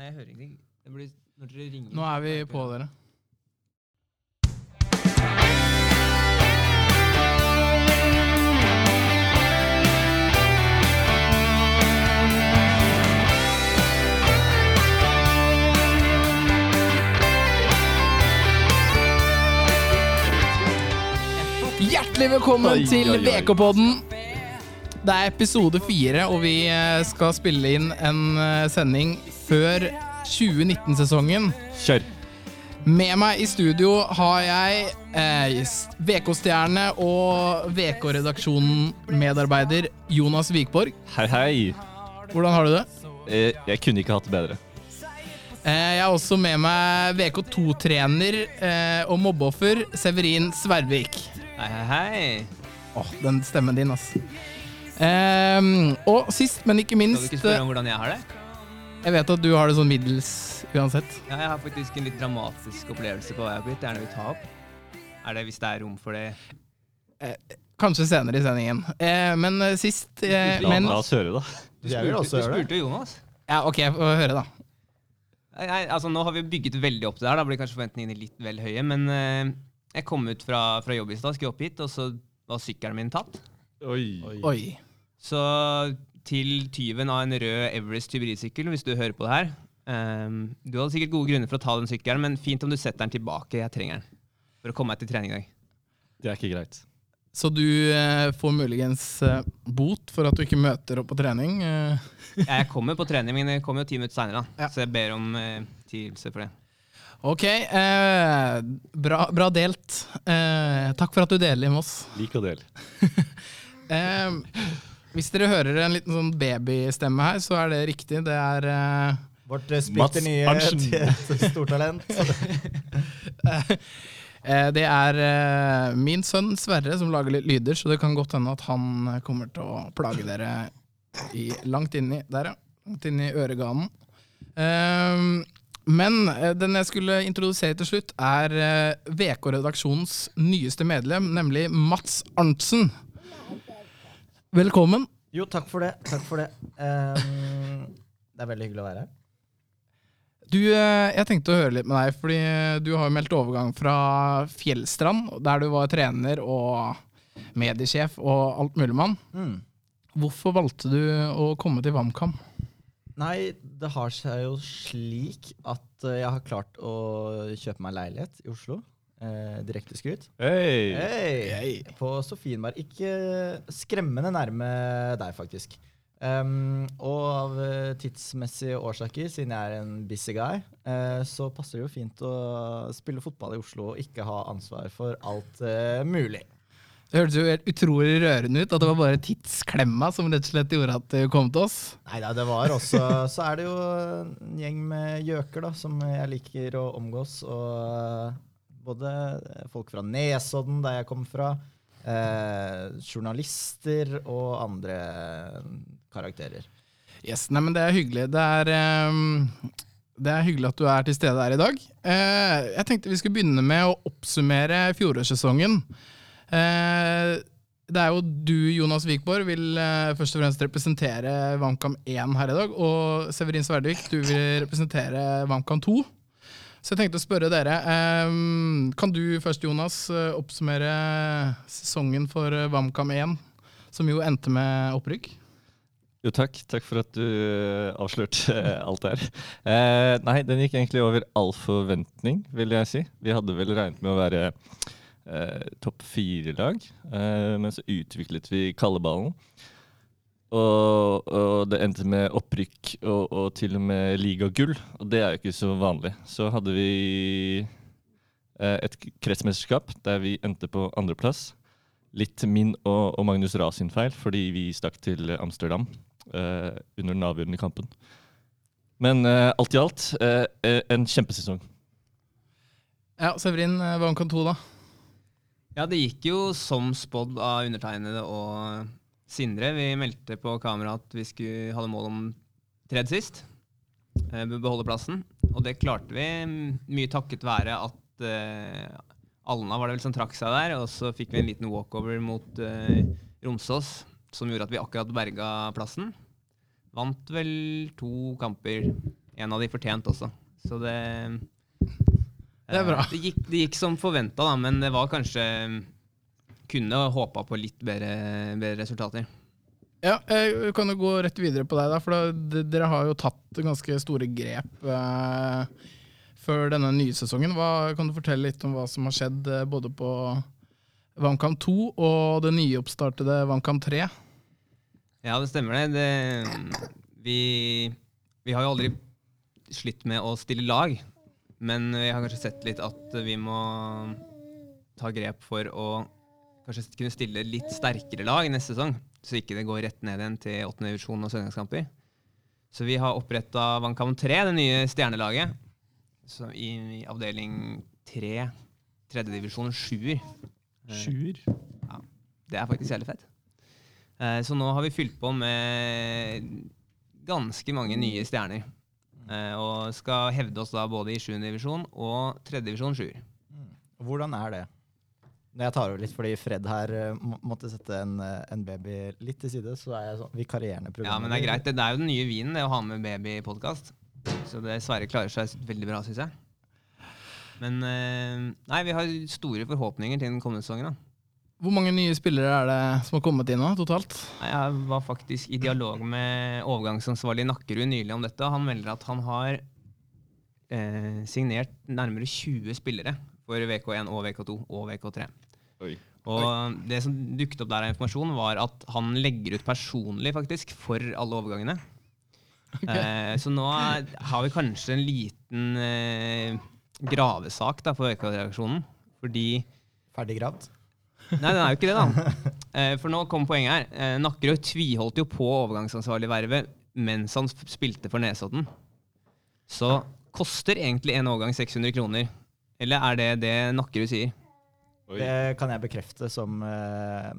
Nei, jeg hører ingenting. Det blir når dere ringer. Nå er vi på dere. Hjertelig velkommen Oi, til oi, oi. VK-podden. Det er episode fire, og vi eh, skal spille inn en eh, sending før 2019-sesongen. Kjør. Med meg i studio har jeg eh, VK-stjerne og VK-redaksjonen-medarbeider Jonas Vikborg. Hei, hei. Hvordan har du det? Jeg, Jeg kunne ikke hatt det bedre. Eh, jeg har også med meg VK2-trener eh, og mobbeoffer Severin Svervik. Hei, hei, hei. Åh, den stemmen din, ass. Ehm, og sist, men ikke minst Skal du ikke spørre om hvordan jeg har det? Jeg vet at du har det sånn middels uansett. Ja, jeg har faktisk en litt dramatisk opplevelse på hva jeg har Det er noe vi tar opp. Er det hvis det er rom for det? Kanskje senere i sendingen. Eh, men eh, sist eh, La, men, oss høre, da. Du spurte, også du spurte Jonas. Ja, OK, få høre, da. Nei, nei, altså Nå har vi bygget veldig opp det her. Da blir kanskje forventningene litt vel høye. Men eh, jeg kom ut fra, fra jobb i stad, skulle opp hit, og så var sykkelen min tatt. Oi. Oi. Så til tyven av en rød Everest hybridsykkel, hvis du hører på det her Um, Du hadde sikkert gode grunner for å ta den sykkelen, men fint om du setter den tilbake. Jeg trenger den for å komme meg til trening i dag. Det er ikke greit. Så du eh, får muligens eh, bot for at du ikke møter opp på trening. Eh, Jeg kommer på trening, men jeg kommer jo ti minutter seinere, Ja. så jeg ber om eh, tilgivelse for det. OK, eh, bra, bra delt. Eh, takk for at du deler med oss. Lik og del. Hvis dere hører en liten sånn babystemme her, så er det riktig. Det er uh, Vårt eh, splitter nye stortalent. eh, Det er uh, min sønn Sverre som lager litt lyder, så det kan godt hende at han kommer til å plage dere i, langt inni Der, ja. Langt inni øreganen. Eh, men den jeg skulle introdusere til slutt, er VK-redaksjonens nyeste medlem, nemlig Mats Arntzen. Velkommen. Jo, takk for det. Takk for det. Um, det er veldig hyggelig å være her. Du, eh, jeg tenkte å høre litt med deg, fordi du har jo meldt overgang fra Fjellstrand, der du var trener og mediesjef og alt mulig mann. Mm. Hvorfor valgte du å komme til VamKam? Nei, det har seg jo slik at eh, jeg har klart å kjøpe meg leilighet i Oslo. Eh, direkte skryt. Hei! Hey. På Sofienberg. Ikke skremmende nærme deg, faktisk. Um, og av eh, tidsmessige årsaker, siden jeg er en busy guy, eh, så passer det jo fint å spille fotball i Oslo og ikke ha ansvar for alt eh, mulig. Det hørtes jo helt utrolig rørende ut at det var bare tidsklemma som rett og slett gjorde at du kom til oss. Nei det var også Så er det jo en gjeng med gjøker da, som jeg liker å omgås. Og både folk fra Nesodden, der jeg kom fra, eh, journalister og andre karakterer. Yes, nei, men Det er hyggelig. Det er, um, det er hyggelig at du er til stede her i dag. Uh, jeg tenkte vi skulle begynne med å oppsummere fjorårssesongen. Uh, det er jo du, Jonas Wikborg, vil uh, først og fremst representere VamKam 1 her i dag. Og Severin Sverdvik, du vil representere VamKam 2. Så jeg tenkte å spørre dere. ehm, kan du først, Jonas, eh, oppsummere sesongen for eh, VamKam 1, som jo endte med opprykk? Jo, takk. Takk for at du eh, avslørte alt der. Eh, nei, den gikk egentlig over all forventning, vil jeg si. Vi hadde vel regnet med å være eh, topp fire-lag, eh, men så utviklet vi kalleballen. Og, og det endte med opprykk og, og til og med ligagull, og det er jo ikke så vanlig. Så hadde vi eh, et kretsmesterskap der vi endte på andreplass. Litt min og, og Magnus Ra sin feil, fordi vi stakk til Amsterdam eh, under den avgjørende kampen. Men eh, alt i alt eh, eh, en kjempesesong. Ja, Severin, om kan 2, da? Ja, det gikk jo som spådd av undertegnede og Sindre. Vi meldte på kamera at vi skulle hadde mål om tredje sist. Eh, beholde plassen. Og det klarte vi, mye takket være at uh, Alna var det vel som trakk seg der. Og så fikk vi en liten walkover mot uh, Romsås, som gjorde at vi akkurat berga plassen. Vant vel to kamper en av de fortjent også. Så det Det er bra. Det gikk, det gikk som forventa, da, men det var kanskje Kunne håpa på litt bedre, bedre resultater. Ja, jeg kan jo gå rett videre på deg, da, for da, dere har jo tatt ganske store grep eh, før denne nye sesongen. Hva, kan du fortelle litt om hva som har skjedd eh, både på Vannkamp 2 og det nyoppstartede Vannkamp 3? Ja, det stemmer det. det vi, vi har jo aldri slitt med å stille lag, men vi har kanskje sett litt at vi må ta grep for å kanskje kunne stille litt sterkere lag neste sesong, så ikke det går rett ned igjen til åttende divisjon og søndagskamper. Så vi har oppretta Vannkamp 3, det nye stjernelaget, så i, i avdeling 3, tredjedivisjon, sjuer. Sjuer. Det er faktisk jævlig fett. Eh, Så nå har vi fylt på med ganske mange nye stjerner. Eh, Og skal hevde oss da både i sjuende divisjon og tredje divisjon 7. Hvordan er det? Når jeg tar over litt fordi Fred her eh, må- måtte sette en, eh, en baby litt til side, så er jeg sånn vikarierende Ja, men det er greit. Det det er jo den nye vinen, det å ha med baby i podkast. Så det Sverre klarer seg veldig bra, syns jeg. Men eh, nei, vi har store forhåpninger til den kommende sesongen. da. Hvor mange nye spillere er det som har kommet inn nå, totalt? Nei, Jeg var faktisk i dialog med overgangsansvarlig Nakkerud nylig om dette. Han melder at han har eh, signert nærmere 20 spillere for VK1 og VK2 og VK3. Oi. Og det som dukket opp der av informasjon, var at han legger ut personlig faktisk for alle overgangene. Eh, så nå er, har vi kanskje en liten eh, gravesak da, for VK-reaksjonen. Fordi Ferdig gravd? Nei, den er jo ikke det, da. Eh, For nå kom poenget her. Eh, Nakkerud tviholdt jo på overgangsansvarlig-vervet mens han spilte for Nesodden. Så koster egentlig en overgang 600 kroner. Eller er det det Nakkerud sier? Oi. Det kan jeg bekrefte som uh,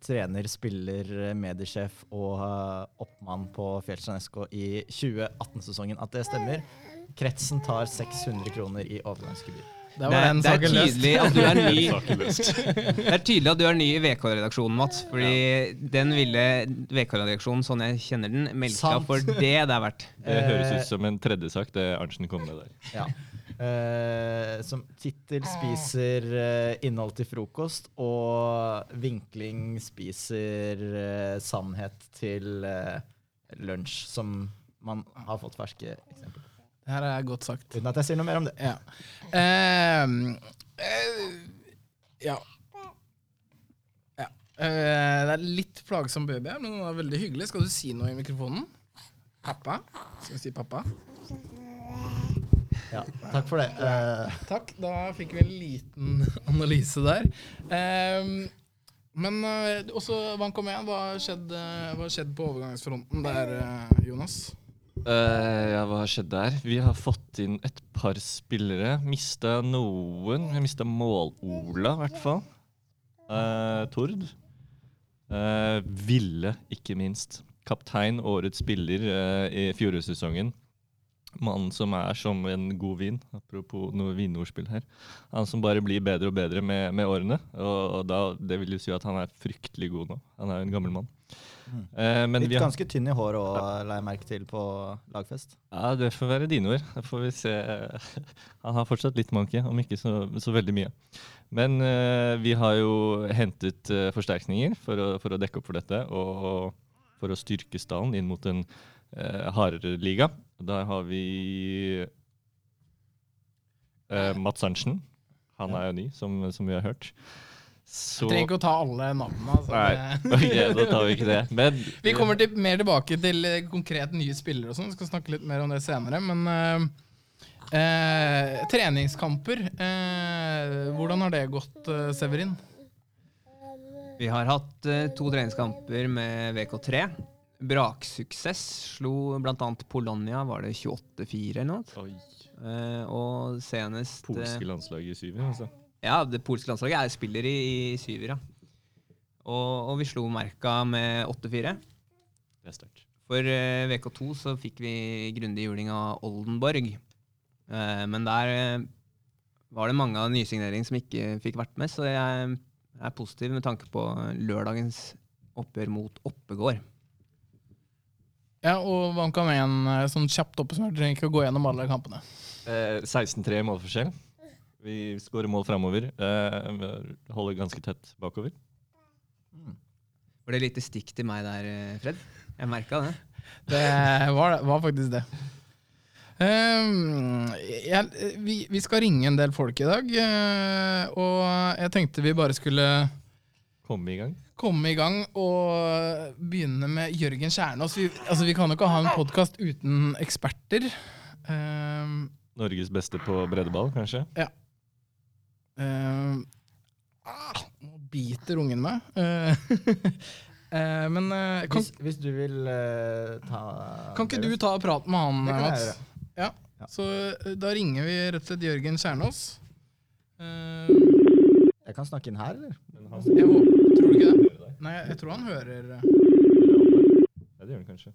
trener, spiller, eh, mediesjef og uh, oppmann på Fjellstrand SK i 2018-sesongen at det stemmer. Kretsen tar 600 kroner i overgangsgebyr. Det, Det er, det er tydelig at du er ny Det er tydelig at du er ny i VK-redaksjonen, Mats. Fordi den ville VK-redaksjonen, sånn jeg kjenner den, melka Sant. for det det er verdt. Det høres ut som en tredje sak, det Arntzen kom med der. Ja. Eh, som tittel spiser uh, innhold til frokost, og vinkling spiser uh, sannhet til lunsj, som man har fått ferske eksempler på. Det her er godt sagt. Uten at jeg sier noe mer om det. Ja. Ehm, eh, ja. ja. Det er litt plagsom baby her, men den er veldig hyggelig. Skal du si noe i mikrofonen? Pappa? Skal vi si pappa? Ja, takk for det. Uh, Takk. Da fikk vi en liten analyse der. Um, men uh, også Vank om igjen. Hva har skjedd, skjedd på overgangsfronten der, Jonas? Eh, ja, hva har skjedd der? Vi har fått inn et par spillere. Mista noen. Vi mista Mål-Ola, i hvert fall. Eh, Tord. Eh, Ville, ikke minst. Kaptein, årets spiller i fjorårssesongen. Mannen som er som en god vin, apropos noe vinordspill her. Han som bare blir bedre og bedre med, med årene. Og, og da, det vil jo si at han er fryktelig god nå. Han er jo en gammel mann. Eh, litt vi har- ganske tynn i håret òg, la jeg merke til på lagfest. Ja, det får være dine ord. Da får vi se. Han har fortsatt litt manke, om ikke så, så veldig mye. Men eh, vi har jo hentet eh, forsterkninger for å, for å dekke opp for dette, og for å styrke stallen inn mot en uh, hardere liga. Da har vi eh, Mats Arntzen. Han er jo ny, som, som vi har hørt. Så Jeg trenger ikke å ta alle navnene. Altså. Nei, okay, da tar vi ikke det. Men Vi kommer til, mer tilbake til eh, konkret nye spillere og sånn. Skal snakke litt mer om det senere. Men eh, eh, treningskamper, eh, hvordan har det gått, eh, Severin? Vi har hatt eh, to treningskamper med VK3. Braksuksess. Slo bl.a. Polonia, var det 28-4 eller noe? Oi, Eh, og senest eh, polske landslaget i syver, altså. Ja, det polske landslaget er spiller i, i syver, ja. Og, og vi slo Merka med 8-4. Det er sterkt. For eh, VK2 så fikk vi grundig juling av Oldenborg. Eh, men der eh, var det mange av nysignering som ikke fikk vært med, så jeg er positiv med tanke på lørdagens oppgjør mot Oppegård. Ja, og HamKam 1 en sånn kjapt oppsummert. Trenger ikke å gå gjennom alle kampene. Eh, 16-3 målforskjell. Vi skårer mål framover. Eh, holder ganske tett bakover. Var det lite stikk til meg der, eh, Fred? Jeg merka det. Det var, var faktisk det. Ehm, jeg, vi, vi skal ringe en del folk i dag, eh, og jeg tenkte vi bare skulle Komme i gang. komme i gang og begynne med Jørgen Kjernås. Vi, altså, vi kan jo ikke ha en podkast uten eksperter. Um, Norges beste på breddeball, kanskje? ehm, ah, nå biter ungen meg. uh, eh, men uh, kan, Hvis, hvis du vil uh, ta kan ikke du ta og prate med han, Mats? Ja. Ja. Så da ringer vi rett og slett Jørgen Kjernås. Jeg kan snakke inn her, eller? Jeg håper, tror du ikke det? Nei, jeg tror han hører eh. Ja, det gjør han kanskje.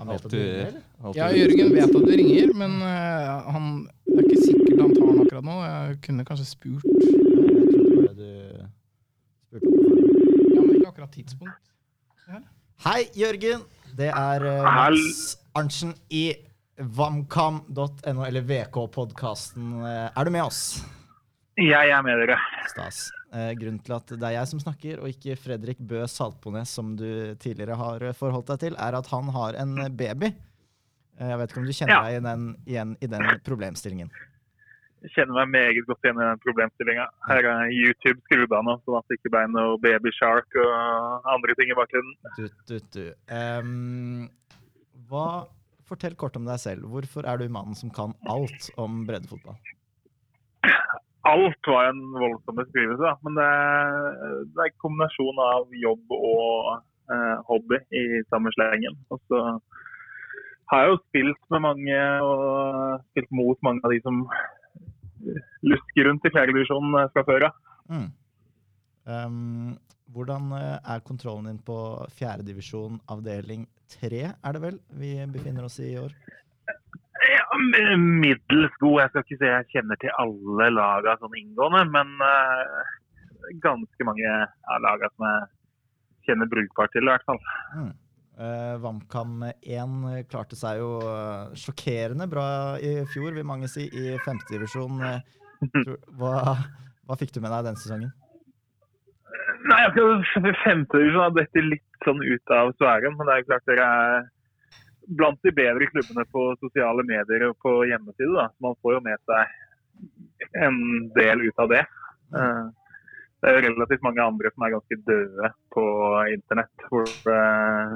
Han vet at du ringer, eller? Ja, Jørgen vet at du ringer, men eh, han, det er ikke sikkert han tar den akkurat nå. Jeg kunne kanskje spurt Jeg trodde bare du spurte om det. Ja, men ikke akkurat tidspunkt. Hei, Jørgen! Det er eh, Mats Arntzen i vamkam.no, eller VK-podkasten. Er du med oss? Jeg er med dere. Stas. Eh, grunnen til at det er jeg som snakker, og ikke Fredrik Bø Saltbones, som du tidligere har eh, forholdt deg til, er at han har en eh, baby. Eh, Jeg vet ikke om du kjenner Ja. deg i den, igjen i den problemstillingen. Jeg kjenner meg meget godt igjen i den problemstillinga. Her er YouTube skrudd av nå, sånn at det ikke ble noe baby shark og andre ting i bakgrunnen. Du, du, du. Um, hva, fortell kort om deg selv. Hvorfor er du mannen som kan alt om breddefotball? Alt var en voldsom beskrivelse, da. men det, det er en kombinasjon av jobb og eh, hobby i samme slengen. Og så har jeg jo spilt med mange og spilt mot mange av de som lusker rundt i fjerdedivisjonen fra før av. Mm. Ehm, hvordan eh, er kontrollen din på fjerdedivisjon avdeling tre, er det vel vi befinner oss i i år? Ja, middels god. Jeg skal ikke si jeg kjenner til alle laga sånn inngående, men uh, ganske mange av laga som jeg kjenner brukbart til, i hvert fall. Mm. Uh, VamKam 1 klarte seg jo eh, sjokkerende bra i fjor, vil mange si, i femtedivisjon. Hva, hva fikk du med deg den sesongen? Nei, akkurat femtedivisjon har dette litt sånn ut av sfæren, men det er klart dere er blant de bedre klubbene på sosiale medier og på hjemmeside. da. Man får jo med seg en del ut av det. Eh, Det er jo relativt mange andre som er ganske døde på internett, hvor, eh,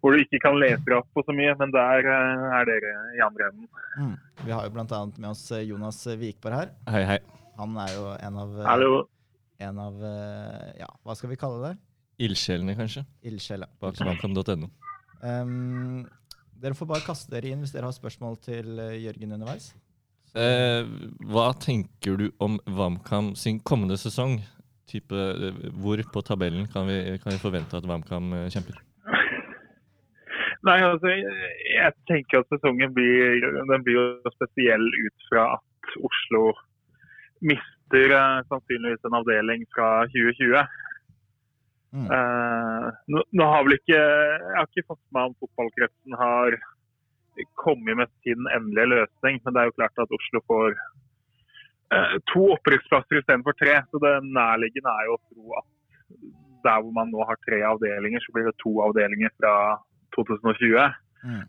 hvor du ikke kan lese deg opp på så mye, men der eh, er dere i andre enden. Mm. Vi har jo bl.a. med oss eh, Jonas Vikberg her. Hei, hei. Han er jo en av, Hallo. En av eh, ja, hva skal vi kalle det? Ildsjelene, kanskje? Ildsjela. Bak vamkam.no. Um, dere får bare kaste dere inn hvis dere har spørsmål til eh, Jørgen underveis. Eh, hva tenker du om VamKam sin kommende sesong? Type, eh, hvor på tabellen kan vi, kan vi forvente at VamKam kjemper? Nei, altså, jeg- jeg tenker at sesongen blir, den blir jo spesiell ut fra at Oslo mister eh, sannsynligvis en avdeling fra 2020. Mm. Uh, nå, nå har vel ikke Jeg har ikke fått med om fotballkretsen har kommet med sin endelige løsning, men det er jo klart at Oslo får uh, to opprykksplasser istedenfor tre. Så det nærliggende er jo å tro at der hvor man nå har tre avdelinger, så blir det to avdelinger fra 2020. Mm.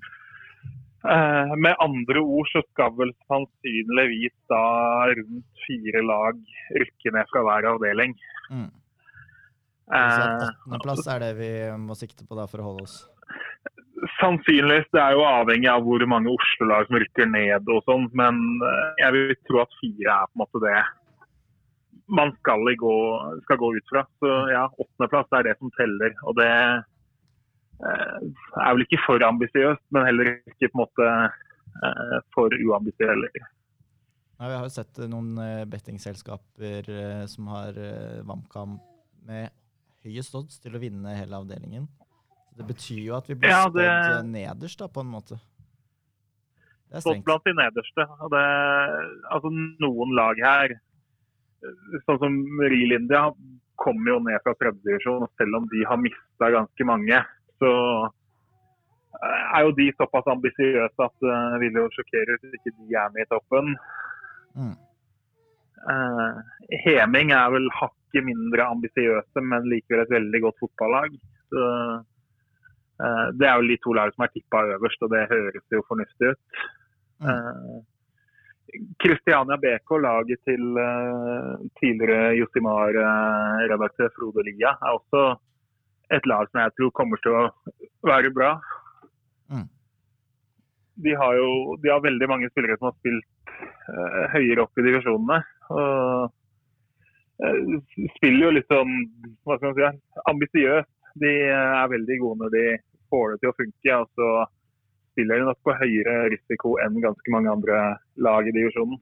Eh, med andre ord så skal vel sannsynligvis da rundt fire lag rykke ned fra hver avdeling. Mm. Eh, åttendeplass er det vi må sikte på da for å holde oss. sannsynligvis, det er jo avhengig av hvor mange Oslo-lag som rykker ned og sånn, men eh, jeg vil tro at fire er på en måte det man skal, gå, skal gå ut fra. Så ja, åttendeplass er det som teller. Og det er vel ikke for ambisiøst, men heller ikke på en måte eh, for uambisiøst heller. Nei, vi har jo sett eh, noen eh, bettingselskaper eh, som har eh, VamKam med høyest odds til å vinne hele avdelingen. Det betyr jo at vi blir Ja, det- spådd nederst, da, på en måte. Det er strengt. blant de nederste. Det, altså, noen lag her, sånn som Real India, kommer jo ned fra tredjedivisjon. Selv om de har mista ganske mange, så eh, er jo de såpass ambisiøse at det vil jo sjokkere hvis ikke de er med i toppen. Mm. Uh, Heming er vel hakket mindre ambisiøse, men likevel et veldig godt fotballag. Så, uh, det er jo de to lag som er tippa øverst, og det høres jo fornuftig ut. Mm. Kristiania BK, laget til eh, tidligere Josimar-redaktør Frode Lia, er også et lag som jeg tror kommer til å være bra. Mm. De har jo de har veldig mange spillere som har spilt uh, høyere opp i divisjonene. Og uh, spiller jo litt sånn hva skal man si, ambisiøst. De eh, er veldig gode når de får det til å funke. og så spiller de nok på høyere risiko enn ganske mange andre lag i divisjonen.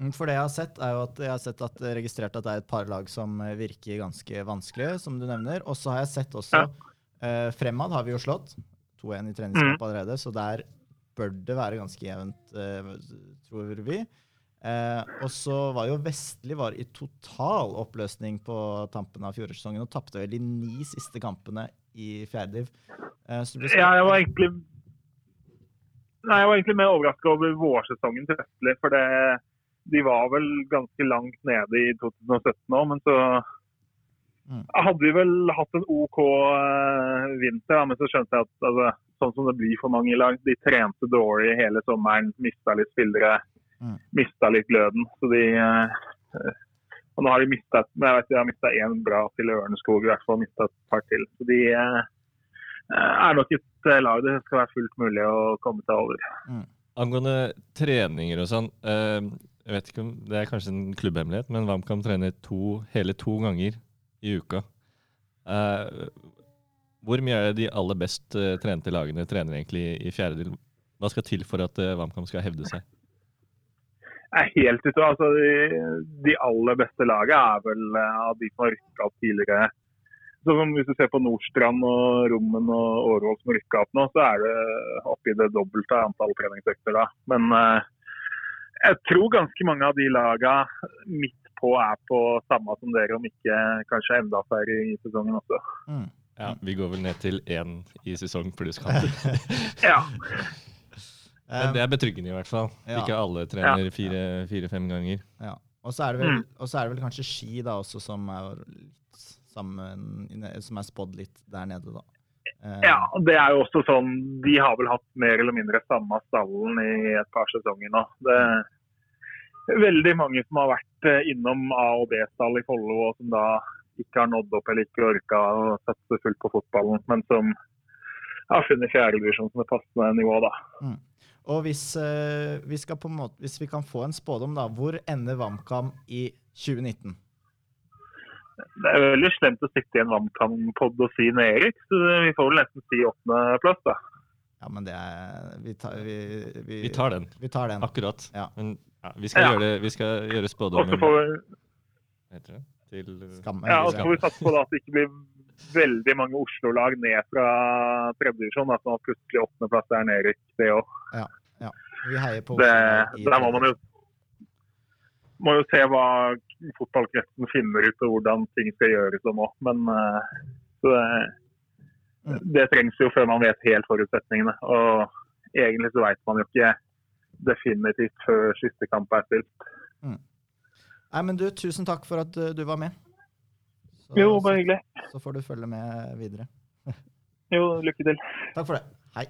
Mm, For det jeg har sett, er jo at jeg har sett at registrert at det er et par lag som eh, virker ganske vanskelige, som du nevner. Og så har jeg sett også eh, Fremad har vi jo slått. 2-1 i treningskamp allerede, så der bør det være ganske jevnt, eh, tror vi. Eh, og så var jo Vestli var i total oppløsning på tampen av fjorårssesongen og tapte vel de ni siste kampene i fjerdediv. Eh, Ja, jeg var egentlig Nei, jeg var egentlig mer overraska over vårsesongen til Vestli. For det, de var vel ganske langt nede i 2017 òg, men så Mm. hadde vi vel hatt en OK eh, vinter. Men så skjønte jeg at altså, sånn som det blir for mange lag, de trente dårlig hele sommeren. Mista litt spillere. Mm. Mista litt gløden. Så de eh, Og nå har de mista Jeg vet de har mista én bra til Ørneskog, i hvert fall mista et par til. Så de eh, er nok et lag det skal være fullt mulig å komme seg over. Angående treninger og sånn. eh, jeg vet ikke om Det er kanskje en klubbhemmelighet, men VamKam trener to, hele to ganger i uka. Eh, hvor mye er det de aller best eh, trente lagene trener egentlig i, fjerde del? Hva skal til for at VamKam skal hevde seg? Er helt ute. Altså, de, de aller beste lagene er vel av de som har rykka opp tidligere. Så Hvis du ser på Nordstrand og Rommen og Årvoll som rykka opp nå, så er det oppi det dobbelte av antall treningsøkter da. Men eh, jeg tror ganske mange av de lagene midt på er på samme som dere, om ikke kanskje enda færre i sesongen også. Mm. Ja, Vi går vel ned til én i sesong pluss kamp. Ja, Men det er betryggende i hvert fall. Ja. Ikke alle trener fire-fem ganger. Ja. Og så er, det vel, Mm. er det vel kanskje Ski da også som er sammen, som er spådd litt der nede, da. Eh, Ja, det er jo også sånn De har vel hatt mer eller mindre samme stallen i et par sesonger nå. Det er veldig mange som har vært eh, innom A- og B-stall i Follo, og som da ikke har nådd opp eller ikke orka å satse fullt på fotballen, men som har funnet fjerdedivisjon som et passende nivå, da. Og hvis, eh, vi måte, hvis vi kan få en spådom, da. Hvor ender VamKam i 2019? Det er veldig slemt å sitte i en VamKam-pod og si nedrykk, så vi får vel nesten si åttendeplass, da. Ja, men det er Vi tar, vi, vi, Vi tar den. Vi tar den. Akkurat. Ja. Men ja, vi, skal Ja. gjøre det, vi skal gjøre Og så spådommen får vi heter det? Til Skamme, Skam. Ja, og så får vi satse på da at det ikke blir veldig mange Oslo-lag ned fra tredjedivisjon. At man plutselig åttendeplass er nedrykk, det òg. Vi heier på Det, Oslo Det, der må man jo må jo se hva fotballkretsen finner ut, og hvordan ting skal gjøres og nå. Men eh, så det, det trengs jo før man vet helt forutsetningene. Og egentlig så vet man jo ikke definitivt før siste kamp er spilt. Nei, men du, tusen takk for at uh, du var med. Så, Jo, bare hyggelig. så får du følge med videre. Jo, lykke til. Takk for det. Hei.